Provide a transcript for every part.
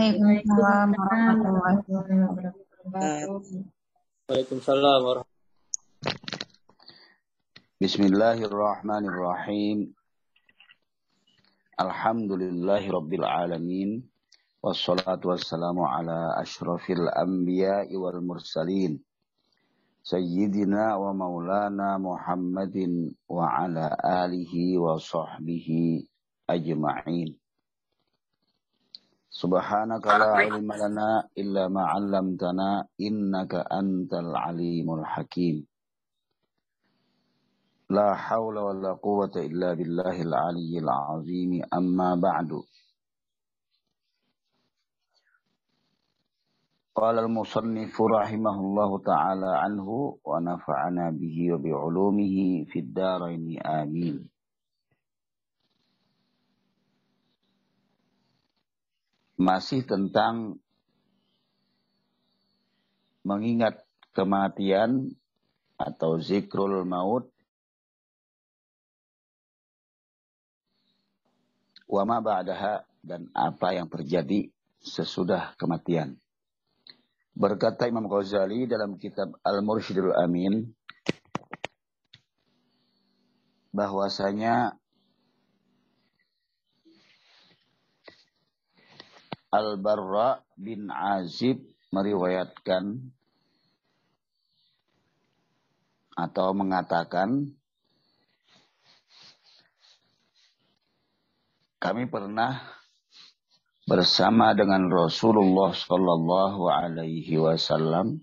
Waalaikumsalam warahmatullahi wabarakatuh. Waalaikumsalam Bismillahirrahmanirrahim. Alhamdulillahi rabbil alamin. Wassalatu wassalamu ala ashrafil anbiya'i wal mursalin. Sayyidina wa maulana Muhammadin wa ala alihi wa sahbihi ajma'in. Subhanaka la ilma lana illa ma 'allamtana innaka antal alimul hakim. La haula wa la quwwata illa billahil aliyyil azim amma ba'du. Qala al-musannif rahimahullahu ta'ala anhu wa nafa'ana bihi wa bi'ulumihi fid dharain masih tentang mengingat kematian atau zikrul maut wama ba'daha dan apa yang terjadi sesudah kematian. Berkata Imam Ghazali dalam kitab Al-Mursyidul Amin bahwasanya Al-Barra bin Azib meriwayatkan atau mengatakan kami pernah bersama dengan Rasulullah Shallallahu Alaihi Wasallam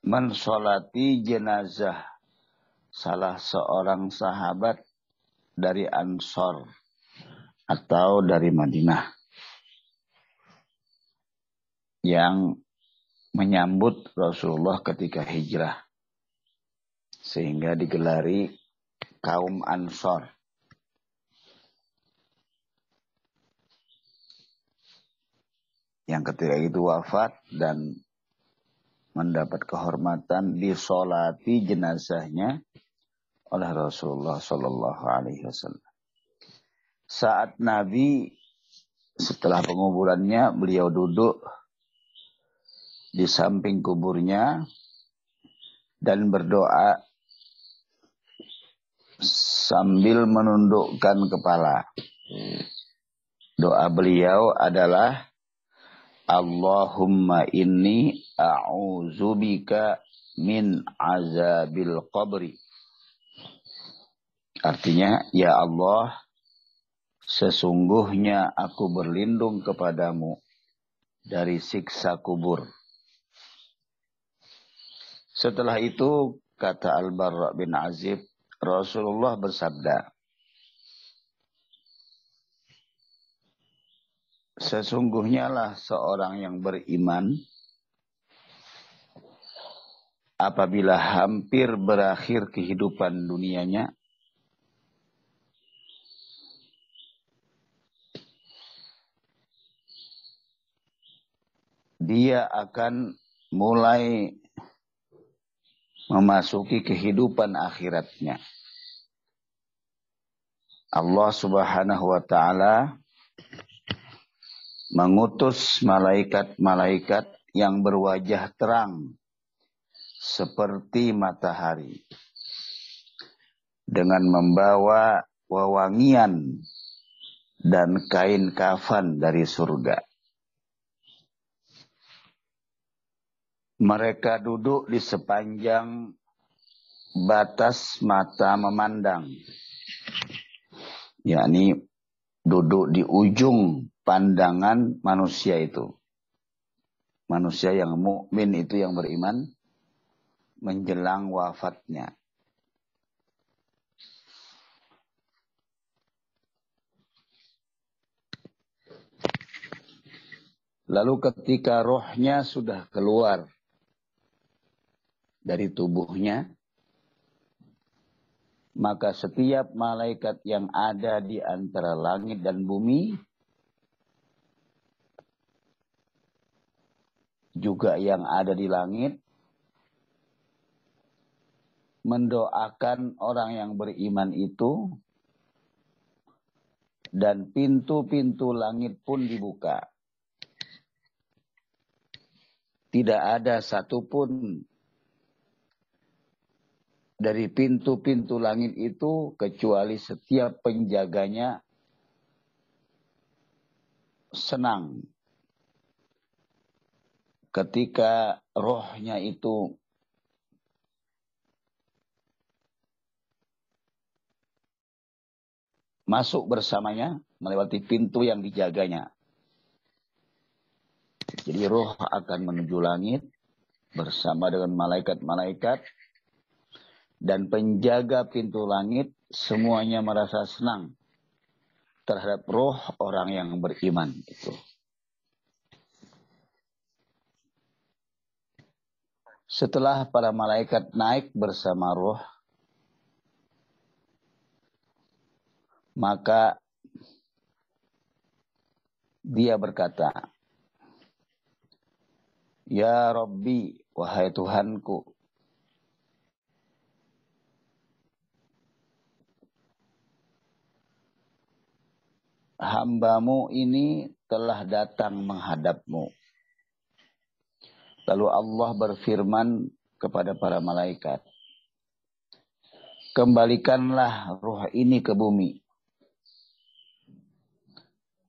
mensolati jenazah salah seorang sahabat dari Ansor atau dari Madinah yang menyambut Rasulullah ketika hijrah sehingga digelari kaum Ansor. Yang ketika itu wafat dan mendapat kehormatan disolati jenazahnya oleh Rasulullah Shallallahu Alaihi Wasallam. Saat Nabi setelah penguburannya beliau duduk di samping kuburnya dan berdoa sambil menundukkan kepala. Doa beliau adalah Allahumma inni a'udzubika min azabil qabri. Artinya, ya Allah, Sesungguhnya aku berlindung kepadamu dari siksa kubur. Setelah itu, kata Al-Barra bin Azib, Rasulullah bersabda, Sesungguhnya lah seorang yang beriman apabila hampir berakhir kehidupan dunianya, dia akan mulai memasuki kehidupan akhiratnya. Allah Subhanahu wa taala mengutus malaikat-malaikat yang berwajah terang seperti matahari dengan membawa wewangian dan kain kafan dari surga. Mereka duduk di sepanjang batas mata memandang. yakni duduk di ujung pandangan manusia itu. Manusia yang mukmin itu yang beriman menjelang wafatnya. Lalu ketika rohnya sudah keluar dari tubuhnya, maka setiap malaikat yang ada di antara langit dan bumi juga yang ada di langit mendoakan orang yang beriman itu dan pintu-pintu langit pun dibuka. Tidak ada satupun dari pintu-pintu langit itu kecuali setiap penjaganya senang ketika rohnya itu masuk bersamanya melewati pintu yang dijaganya. Jadi roh akan menuju langit bersama dengan malaikat-malaikat dan penjaga pintu langit semuanya merasa senang terhadap roh orang yang beriman itu. Setelah para malaikat naik bersama roh, maka dia berkata, Ya Rabbi, wahai Tuhanku, hambamu ini telah datang menghadapmu. Lalu Allah berfirman kepada para malaikat, Kembalikanlah ruh ini ke bumi.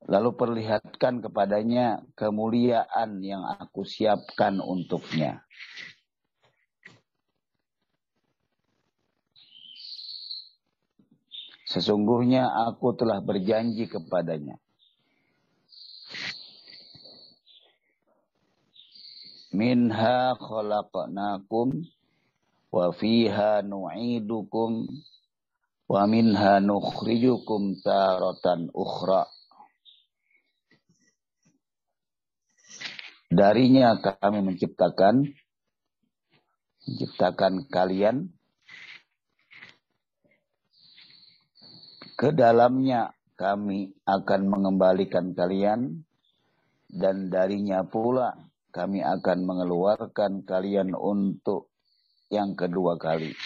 Lalu perlihatkan kepadanya kemuliaan yang aku siapkan untuknya. Sesungguhnya aku telah berjanji kepadanya. Minha khalaqnakum wa fiha nu'idukum wa minha nukhrijukum taratan ukhra. Darinya kami menciptakan menciptakan kalian ke dalamnya kami akan mengembalikan kalian dan darinya pula kami akan mengeluarkan kalian untuk yang kedua kali.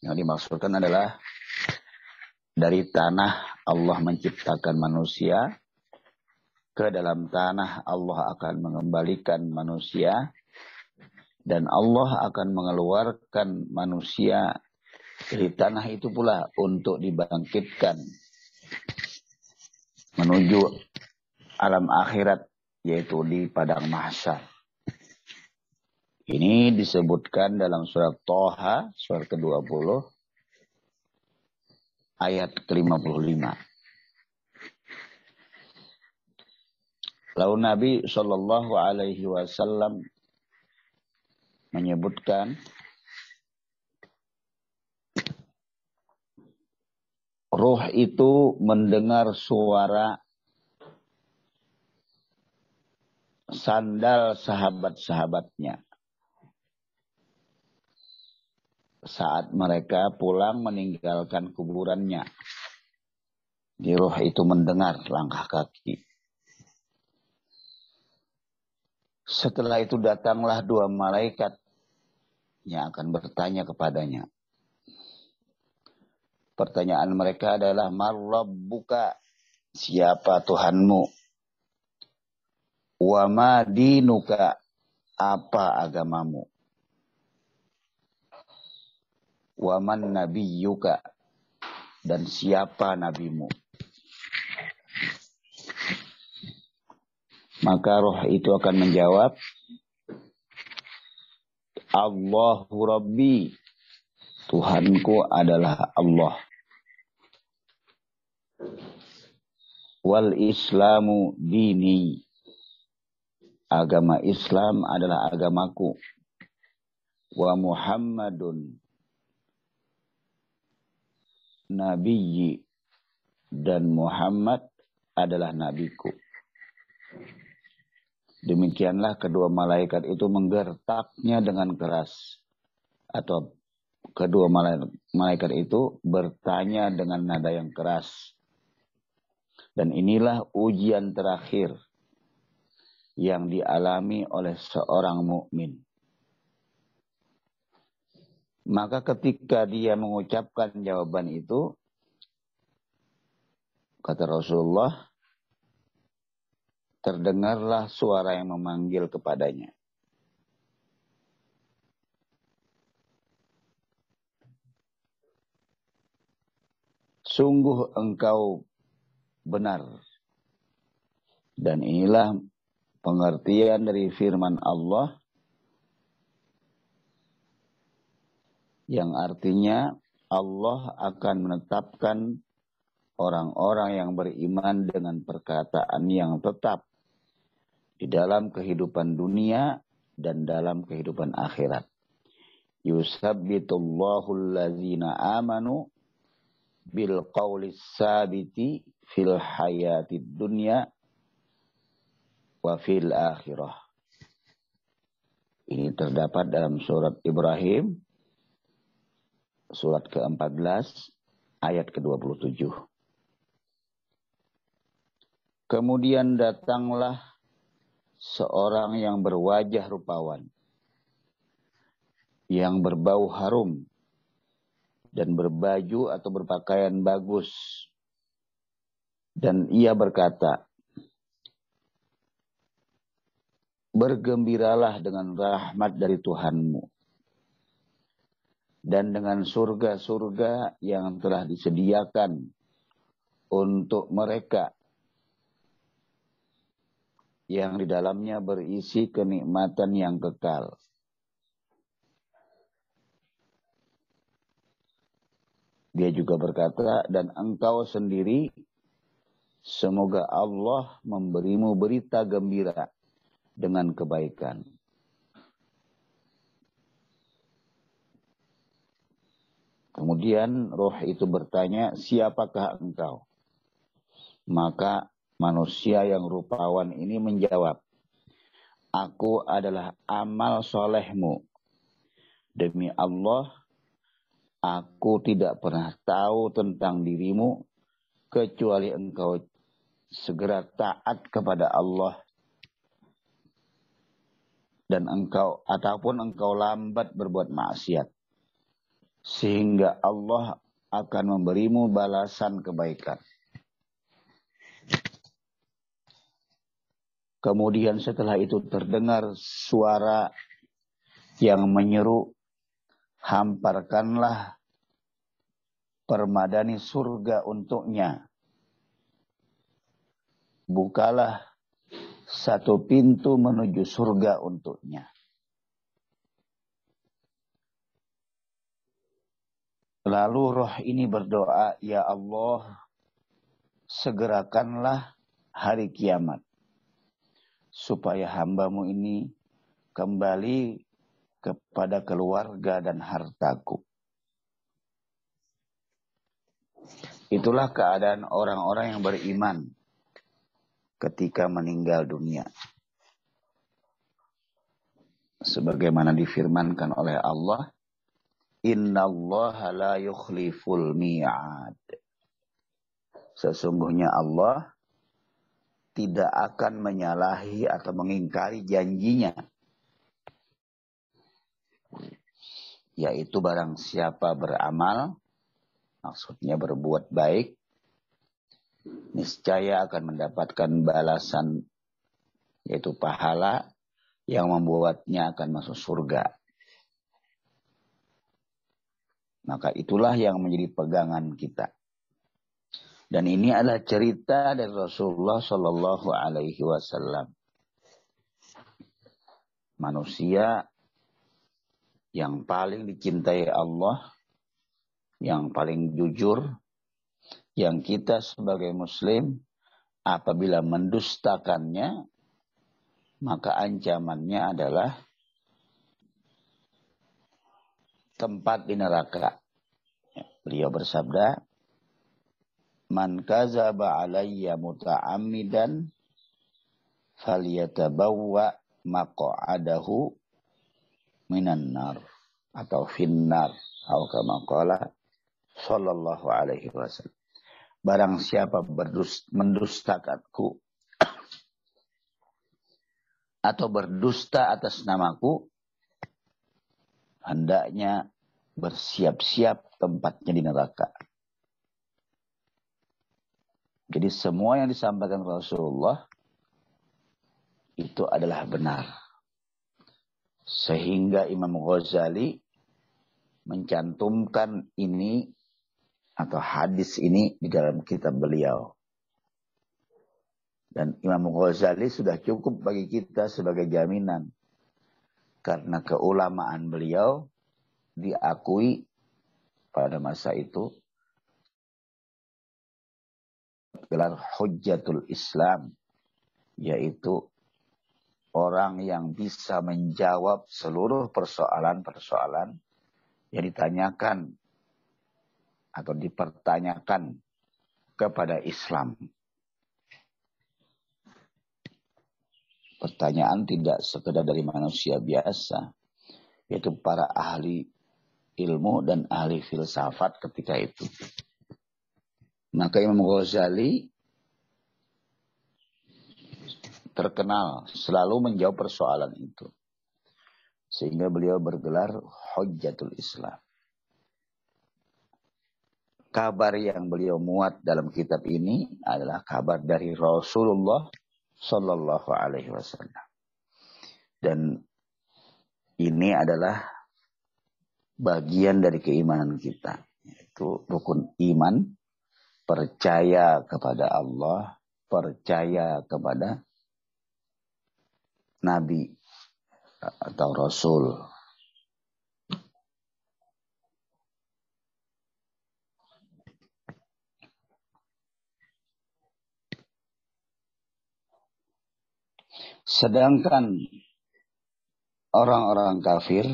Yang dimaksudkan adalah dari tanah Allah menciptakan manusia, ke dalam tanah Allah akan mengembalikan manusia, dan Allah akan mengeluarkan manusia dari tanah itu pula untuk dibangkitkan menuju alam akhirat yaitu di padang mahsyar. Ini disebutkan dalam surat Toha, surat ke-20, ayat ke-55. Lalu Nabi Shallallahu Alaihi Wasallam menyebutkan roh itu mendengar suara sandal sahabat-sahabatnya. Saat mereka pulang meninggalkan kuburannya. Di roh itu mendengar langkah kaki. Setelah itu datanglah dua malaikat yang akan bertanya kepadanya. Pertanyaan mereka adalah, buka Siapa Tuhanmu? Wa dinuka apa agamamu? Wa man nabiyyuka dan siapa nabimu? Maka roh itu akan menjawab, Allahu Rabbi, Tuhanku adalah Allah. Wal Islamu dini, agama Islam adalah agamaku. Wa Muhammadun nabiyyi dan Muhammad adalah nabiku. Demikianlah kedua malaikat itu menggertaknya dengan keras. Atau kedua malaikat itu bertanya dengan nada yang keras. Dan inilah ujian terakhir yang dialami oleh seorang mukmin. Maka ketika dia mengucapkan jawaban itu, Kata Rasulullah, terdengarlah suara yang memanggil kepadanya. Sungguh engkau benar. Dan inilah pengertian dari firman Allah yang artinya Allah akan menetapkan orang-orang yang beriman dengan perkataan yang tetap di dalam kehidupan dunia dan dalam kehidupan akhirat. Yusabbitullahu allazina amanu bil qawli sabiti fil hayati dunya wa fil akhirah. Ini terdapat dalam surat Ibrahim, surat ke-14, ayat ke-27. Kemudian datanglah seorang yang berwajah rupawan, yang berbau harum, dan berbaju atau berpakaian bagus. Dan ia berkata, Bergembiralah dengan rahmat dari Tuhanmu. Dan dengan surga-surga yang telah disediakan untuk mereka yang di dalamnya berisi kenikmatan yang kekal. Dia juga berkata, dan engkau sendiri, semoga Allah memberimu berita gembira dengan kebaikan. Kemudian roh itu bertanya, siapakah engkau? Maka Manusia yang rupawan ini menjawab, Aku adalah amal solehmu. Demi Allah, aku tidak pernah tahu tentang dirimu, kecuali engkau segera taat kepada Allah dan engkau ataupun engkau lambat berbuat maksiat sehingga Allah akan memberimu balasan kebaikan. Kemudian setelah itu terdengar suara yang menyeru, hamparkanlah permadani surga untuknya. Bukalah satu pintu menuju surga untuknya. Lalu roh ini berdoa, Ya Allah, segerakanlah hari kiamat supaya hambamu ini kembali kepada keluarga dan hartaku. Itulah keadaan orang-orang yang beriman ketika meninggal dunia. Sebagaimana difirmankan oleh Allah, Inna Allah la yukhliful mi'ad. Sesungguhnya Allah tidak akan menyalahi atau mengingkari janjinya. Yaitu barang siapa beramal, maksudnya berbuat baik, niscaya akan mendapatkan balasan, yaitu pahala yang membuatnya akan masuk surga. Maka itulah yang menjadi pegangan kita. Dan ini adalah cerita dari Rasulullah Shallallahu Alaihi Wasallam. Manusia yang paling dicintai Allah, yang paling jujur, yang kita sebagai Muslim apabila mendustakannya, maka ancamannya adalah tempat di neraka. Beliau bersabda, Man kazaba alayya muta'ammidan falyatabawwa maq'adahu minan nar atau finnar atau kama qala sallallahu alaihi wasallam. Barang siapa mendustakanku atau berdusta atas namaku, hendaknya bersiap-siap tempatnya di neraka. Jadi semua yang disampaikan Rasulullah itu adalah benar. Sehingga Imam Ghazali mencantumkan ini atau hadis ini di dalam kitab beliau. Dan Imam Ghazali sudah cukup bagi kita sebagai jaminan. Karena keulamaan beliau diakui pada masa itu gelar Hujjatul Islam yaitu orang yang bisa menjawab seluruh persoalan-persoalan yang ditanyakan atau dipertanyakan kepada Islam. Pertanyaan tidak sekedar dari manusia biasa, yaitu para ahli ilmu dan ahli filsafat ketika itu. Maka Imam Ghazali terkenal selalu menjawab persoalan itu. Sehingga beliau bergelar Hujjatul Islam. Kabar yang beliau muat dalam kitab ini adalah kabar dari Rasulullah Sallallahu Alaihi Wasallam. Dan ini adalah bagian dari keimanan kita. Yaitu rukun iman, percaya kepada Allah, percaya kepada Nabi atau Rasul. Sedangkan orang-orang kafir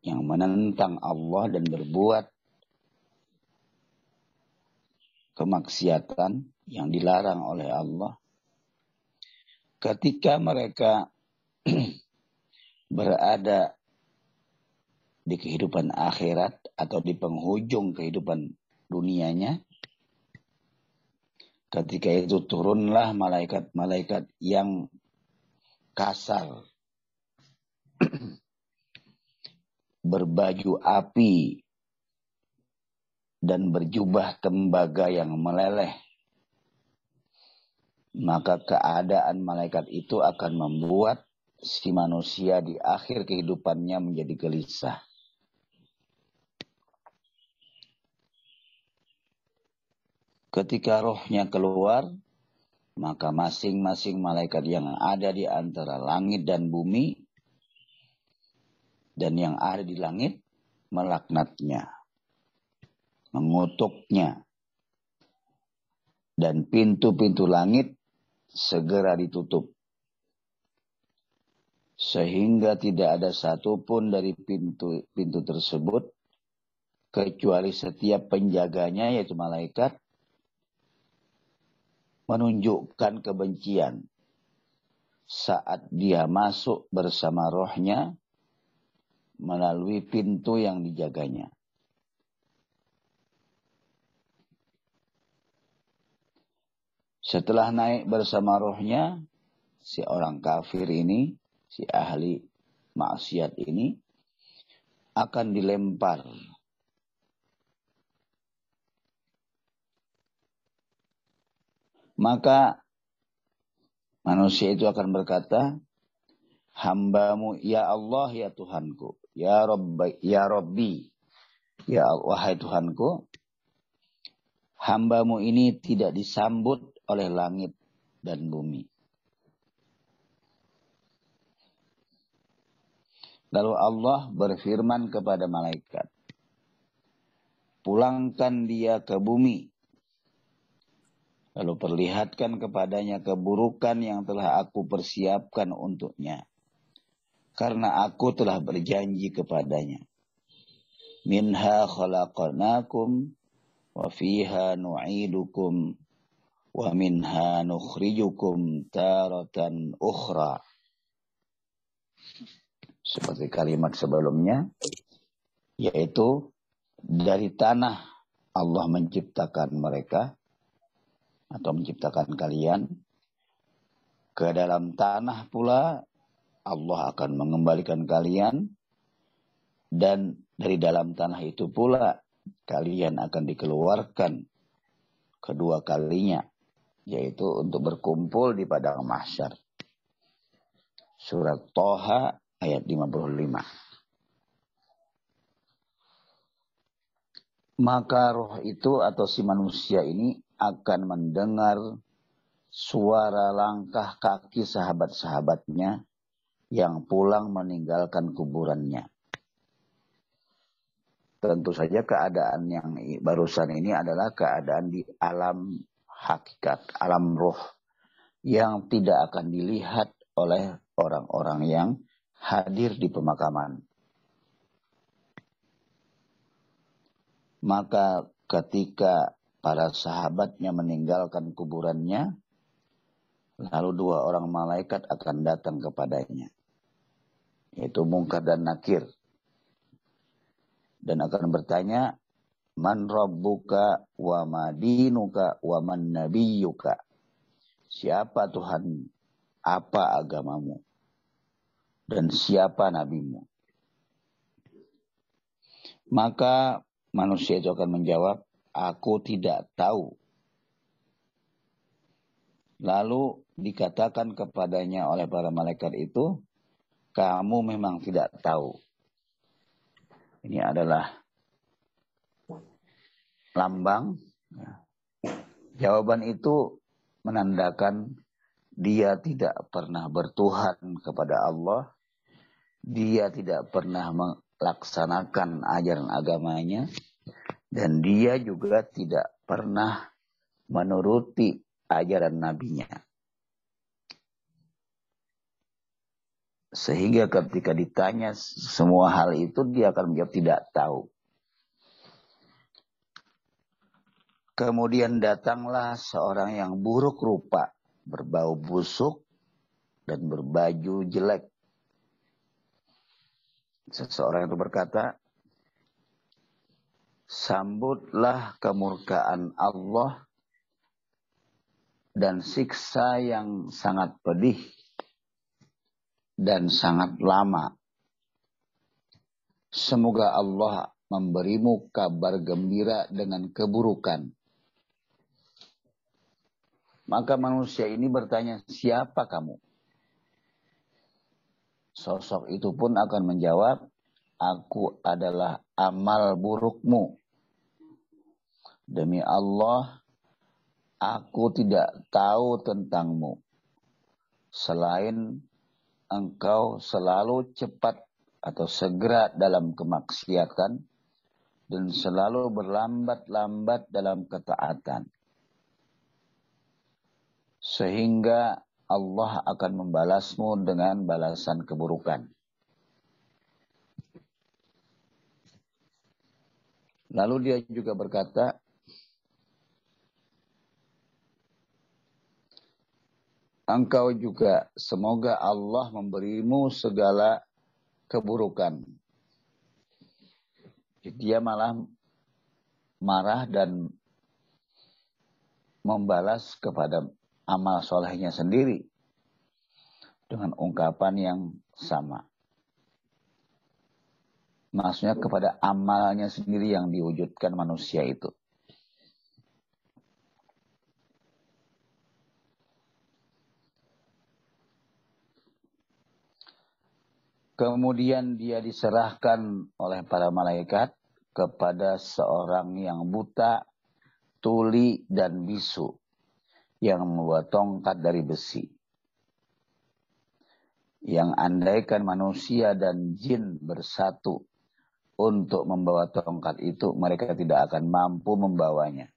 yang menentang Allah dan berbuat kemaksiatan yang dilarang oleh Allah, ketika mereka berada di kehidupan akhirat atau di penghujung kehidupan dunianya, ketika itu turunlah malaikat-malaikat yang kasar, berbaju api, dan berjubah tembaga yang meleleh. Maka keadaan malaikat itu akan membuat si manusia di akhir kehidupannya menjadi gelisah. Ketika rohnya keluar, maka masing-masing malaikat yang ada di antara langit dan bumi dan yang ada di langit melaknatnya, mengutuknya, dan pintu-pintu langit segera ditutup sehingga tidak ada satupun dari pintu pintu tersebut kecuali setiap penjaganya yaitu malaikat menunjukkan kebencian saat dia masuk bersama rohnya melalui pintu yang dijaganya. Setelah naik bersama rohnya, si orang kafir ini si ahli maksiat ini akan dilempar. Maka manusia itu akan berkata hambamu ya Allah ya Tuhanku ya Rabbi ya Rabbi ya wahai Tuhanku hambamu ini tidak disambut oleh langit dan bumi Lalu Allah berfirman kepada malaikat, pulangkan dia ke bumi. Lalu perlihatkan kepadanya keburukan yang telah aku persiapkan untuknya. Karena aku telah berjanji kepadanya. Minha khalaqanakum wa fiha nu'idukum wa minha nukhrijukum taratan ukhra seperti kalimat sebelumnya yaitu dari tanah Allah menciptakan mereka atau menciptakan kalian ke dalam tanah pula Allah akan mengembalikan kalian dan dari dalam tanah itu pula kalian akan dikeluarkan kedua kalinya yaitu untuk berkumpul di padang mahsyar. Surat Toha ayat 55. Maka roh itu atau si manusia ini akan mendengar suara langkah kaki sahabat-sahabatnya yang pulang meninggalkan kuburannya. Tentu saja keadaan yang barusan ini adalah keadaan di alam hakikat, alam roh yang tidak akan dilihat oleh orang-orang yang hadir di pemakaman. Maka ketika para sahabatnya meninggalkan kuburannya, lalu dua orang malaikat akan datang kepadanya, yaitu Mungkar dan Nakir, dan akan bertanya, Man rabbuka wa madinuka wa man nabiyuka. Siapa Tuhan? Apa agamamu? Dan siapa nabimu? Maka manusia itu akan menjawab, aku tidak tahu. Lalu dikatakan kepadanya oleh para malaikat itu, kamu memang tidak tahu. Ini adalah lambang. Jawaban itu menandakan dia tidak pernah bertuhan kepada Allah. Dia tidak pernah melaksanakan ajaran agamanya dan dia juga tidak pernah menuruti ajaran nabinya. Sehingga ketika ditanya semua hal itu dia akan menjawab tidak tahu. Kemudian datanglah seorang yang buruk rupa, berbau busuk dan berbaju jelek. Seseorang itu berkata, sambutlah kemurkaan Allah dan siksa yang sangat pedih dan sangat lama. Semoga Allah memberimu kabar gembira dengan keburukan. Maka manusia ini bertanya, siapa kamu? Sosok itu pun akan menjawab, aku adalah amal burukmu. Demi Allah, aku tidak tahu tentangmu. Selain engkau selalu cepat atau segera dalam kemaksiatan dan selalu berlambat-lambat dalam ketaatan. Sehingga Allah akan membalasmu dengan balasan keburukan. Lalu dia juga berkata, engkau juga semoga Allah memberimu segala keburukan. Dia malah marah dan membalas kepada amal solehnya sendiri dengan ungkapan yang sama. Maksudnya kepada amalnya sendiri yang diwujudkan manusia itu. Kemudian dia diserahkan oleh para malaikat kepada seorang yang buta, tuli, dan bisu yang membuat tongkat dari besi. Yang andaikan manusia dan jin bersatu untuk membawa tongkat itu, mereka tidak akan mampu membawanya.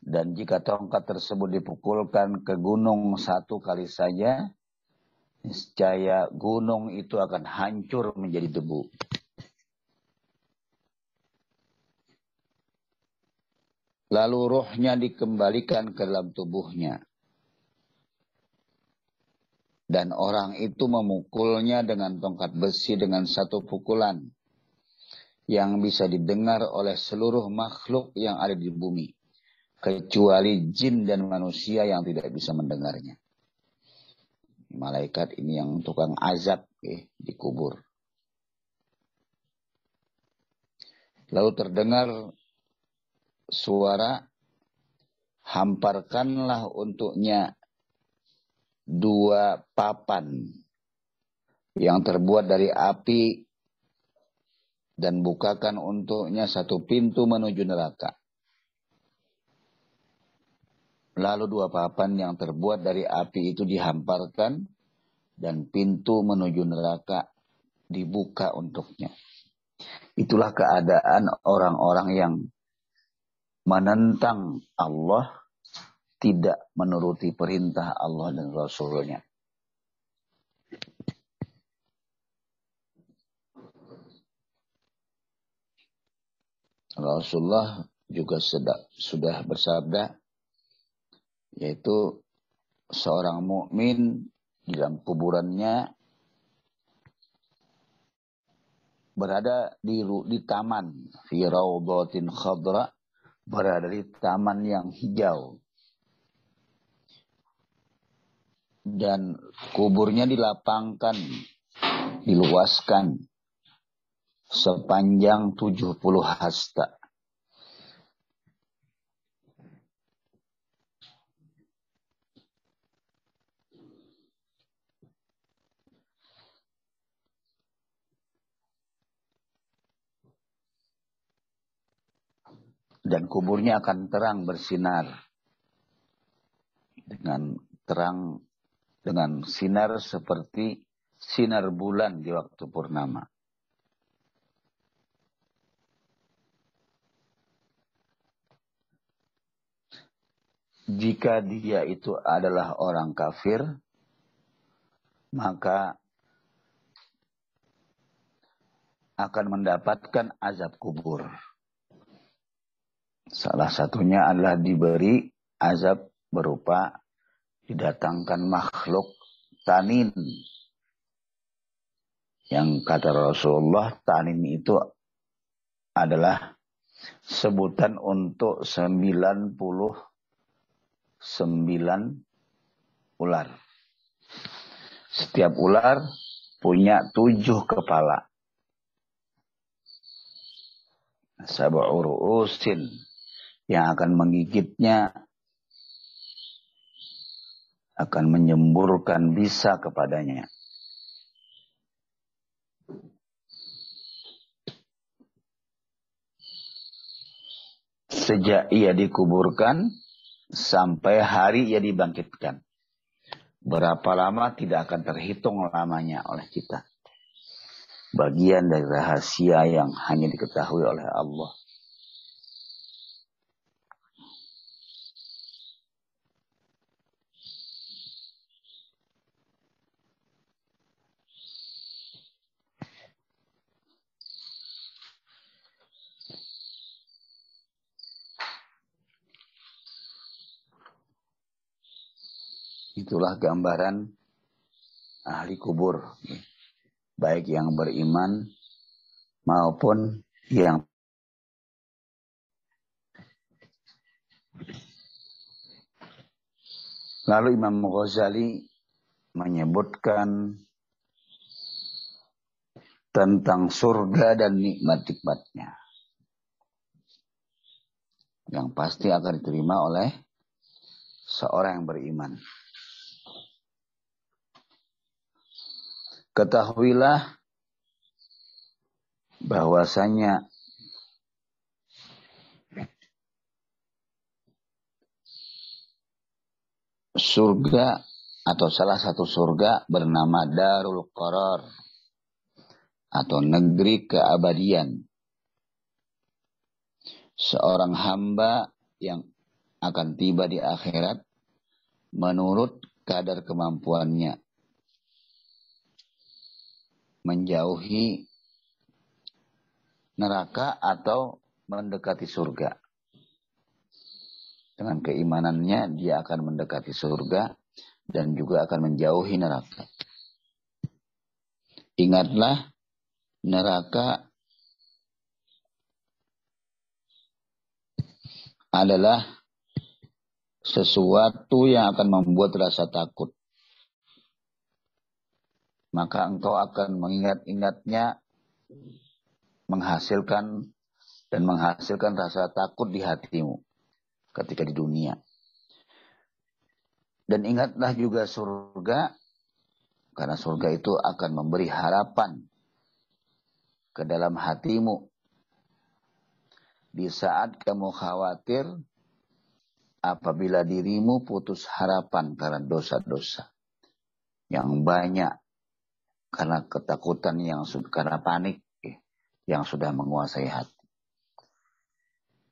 Dan jika tongkat tersebut dipukulkan ke gunung satu kali saja, niscaya gunung itu akan hancur menjadi debu. Lalu rohnya dikembalikan ke dalam tubuhnya. Dan orang itu memukulnya dengan tongkat besi dengan satu pukulan. Yang bisa didengar oleh seluruh makhluk yang ada di bumi. Kecuali jin dan manusia yang tidak bisa mendengarnya malaikat ini yang tukang azab eh, di kubur. Lalu terdengar suara hamparkanlah untuknya dua papan yang terbuat dari api dan bukakan untuknya satu pintu menuju neraka. Lalu dua papan yang terbuat dari api itu dihamparkan dan pintu menuju neraka dibuka untuknya. Itulah keadaan orang-orang yang menentang Allah, tidak menuruti perintah Allah dan Rasulnya. Rasulullah juga sudah bersabda yaitu seorang mukmin di dalam kuburannya berada di di taman fi khadra berada di taman yang hijau. Dan kuburnya dilapangkan diluaskan sepanjang 70 hasta dan kuburnya akan terang bersinar dengan terang dengan sinar seperti sinar bulan di waktu purnama. Jika dia itu adalah orang kafir, maka akan mendapatkan azab kubur. Salah satunya adalah diberi azab berupa didatangkan makhluk tanin. Yang kata Rasulullah, tanin itu adalah sebutan untuk 99 ular. Setiap ular punya tujuh kepala. Sab'u ru'usin yang akan menggigitnya akan menyemburkan bisa kepadanya. Sejak ia dikuburkan sampai hari ia dibangkitkan. Berapa lama tidak akan terhitung lamanya oleh kita. Bagian dari rahasia yang hanya diketahui oleh Allah. Itulah gambaran ahli kubur. Baik yang beriman maupun yang Lalu Imam Ghazali menyebutkan tentang surga dan nikmat-nikmatnya. Yang pasti akan diterima oleh seorang yang beriman. Ketahuilah bahwasanya surga atau salah satu surga bernama Darul Qarar atau negeri keabadian. Seorang hamba yang akan tiba di akhirat menurut kadar kemampuannya menjauhi neraka atau mendekati surga. Dengan keimanannya dia akan mendekati surga dan juga akan menjauhi neraka. Ingatlah neraka adalah sesuatu yang akan membuat rasa takut maka engkau akan mengingat-ingatnya menghasilkan dan menghasilkan rasa takut di hatimu ketika di dunia. Dan ingatlah juga surga, karena surga itu akan memberi harapan ke dalam hatimu. Di saat kamu khawatir, apabila dirimu putus harapan karena dosa-dosa yang banyak, karena ketakutan yang karena panik eh, yang sudah menguasai hati.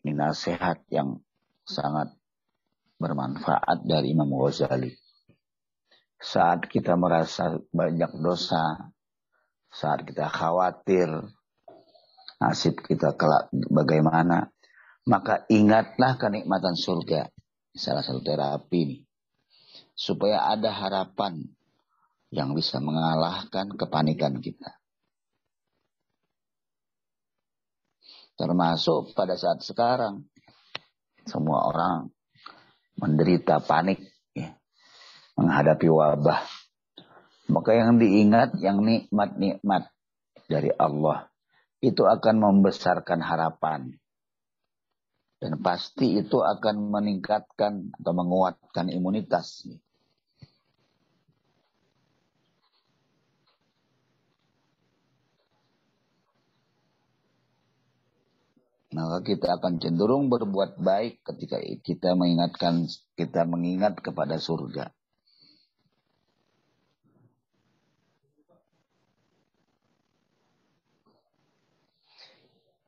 Ini nasihat yang sangat bermanfaat dari Imam Ghazali. Saat kita merasa banyak dosa, saat kita khawatir nasib kita kelak bagaimana, maka ingatlah kenikmatan surga. Salah satu terapi ini. Supaya ada harapan yang bisa mengalahkan kepanikan kita. Termasuk pada saat sekarang. Semua orang menderita panik ya, menghadapi wabah. Maka yang diingat yang nikmat-nikmat dari Allah itu akan membesarkan harapan. Dan pasti itu akan meningkatkan atau menguatkan imunitas. Maka kita akan cenderung berbuat baik ketika kita mengingatkan kita mengingat kepada surga.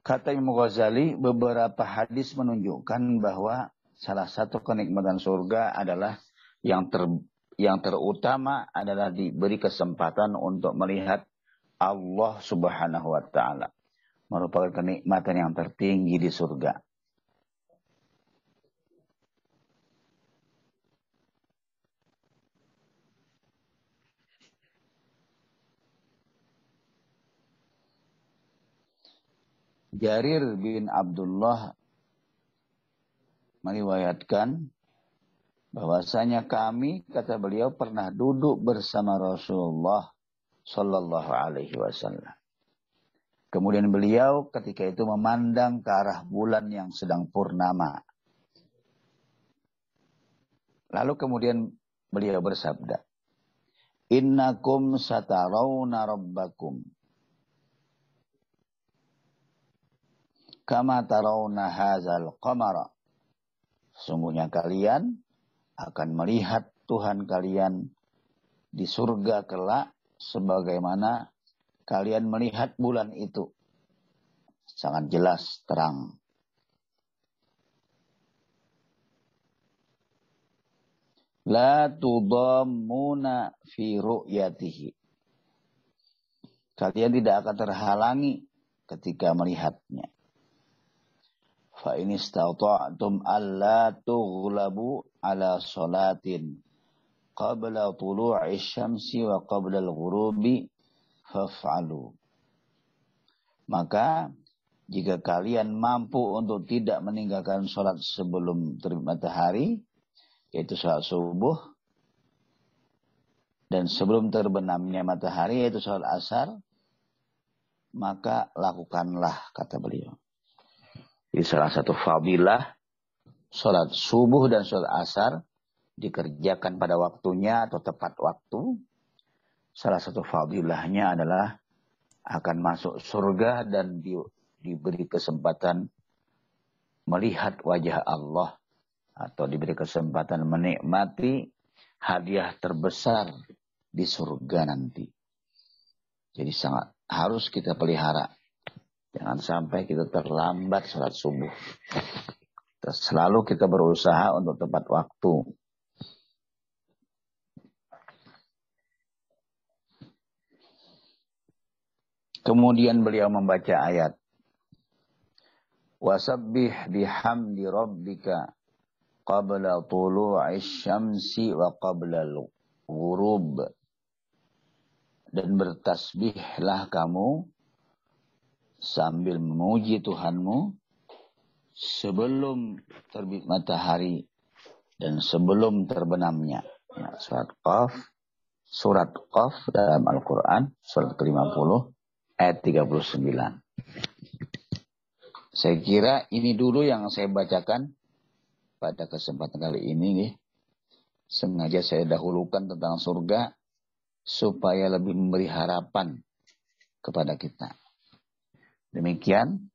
Kata Imam Ghazali, beberapa hadis menunjukkan bahwa salah satu kenikmatan surga adalah yang ter, yang terutama adalah diberi kesempatan untuk melihat Allah Subhanahu wa taala merupakan kenikmatan yang tertinggi di surga. Jarir bin Abdullah meriwayatkan bahwasanya kami kata beliau pernah duduk bersama Rasulullah sallallahu alaihi wasallam. Kemudian beliau ketika itu memandang ke arah bulan yang sedang purnama. Lalu kemudian beliau bersabda, Innakum satarawna rabbakum. Kama tarawna hazal qamara. Sungguhnya kalian akan melihat Tuhan kalian di surga kelak sebagaimana kalian melihat bulan itu sangat jelas terang. La tudammuna fi ru'yatihi. Kalian tidak akan terhalangi ketika melihatnya. Fa in istata'tum alla tughlabu ala salatin qabla tulu'i syamsi wa qabla al-ghurubi faf'alu. Maka jika kalian mampu untuk tidak meninggalkan sholat sebelum terbit matahari, yaitu sholat subuh, dan sebelum terbenamnya matahari, yaitu sholat asar, maka lakukanlah, kata beliau. Jadi salah satu fadilah, sholat subuh dan sholat asar, dikerjakan pada waktunya atau tepat waktu, salah satu fadilahnya adalah akan masuk surga dan di, diberi kesempatan melihat wajah Allah atau diberi kesempatan menikmati hadiah terbesar di surga nanti. Jadi sangat harus kita pelihara. Jangan sampai kita terlambat salat subuh. Selalu kita berusaha untuk tepat waktu. Kemudian beliau membaca ayat. Wasabbih bihamdi rabbika qabla tulu'i syamsi wa qabla ghurub. Dan bertasbihlah kamu sambil memuji Tuhanmu sebelum terbit matahari dan sebelum terbenamnya. Ya, surat Qaf, surat Qaf dalam Al-Quran, surat ke-50 ayat 39. Saya kira ini dulu yang saya bacakan pada kesempatan kali ini nih. Sengaja saya dahulukan tentang surga supaya lebih memberi harapan kepada kita. Demikian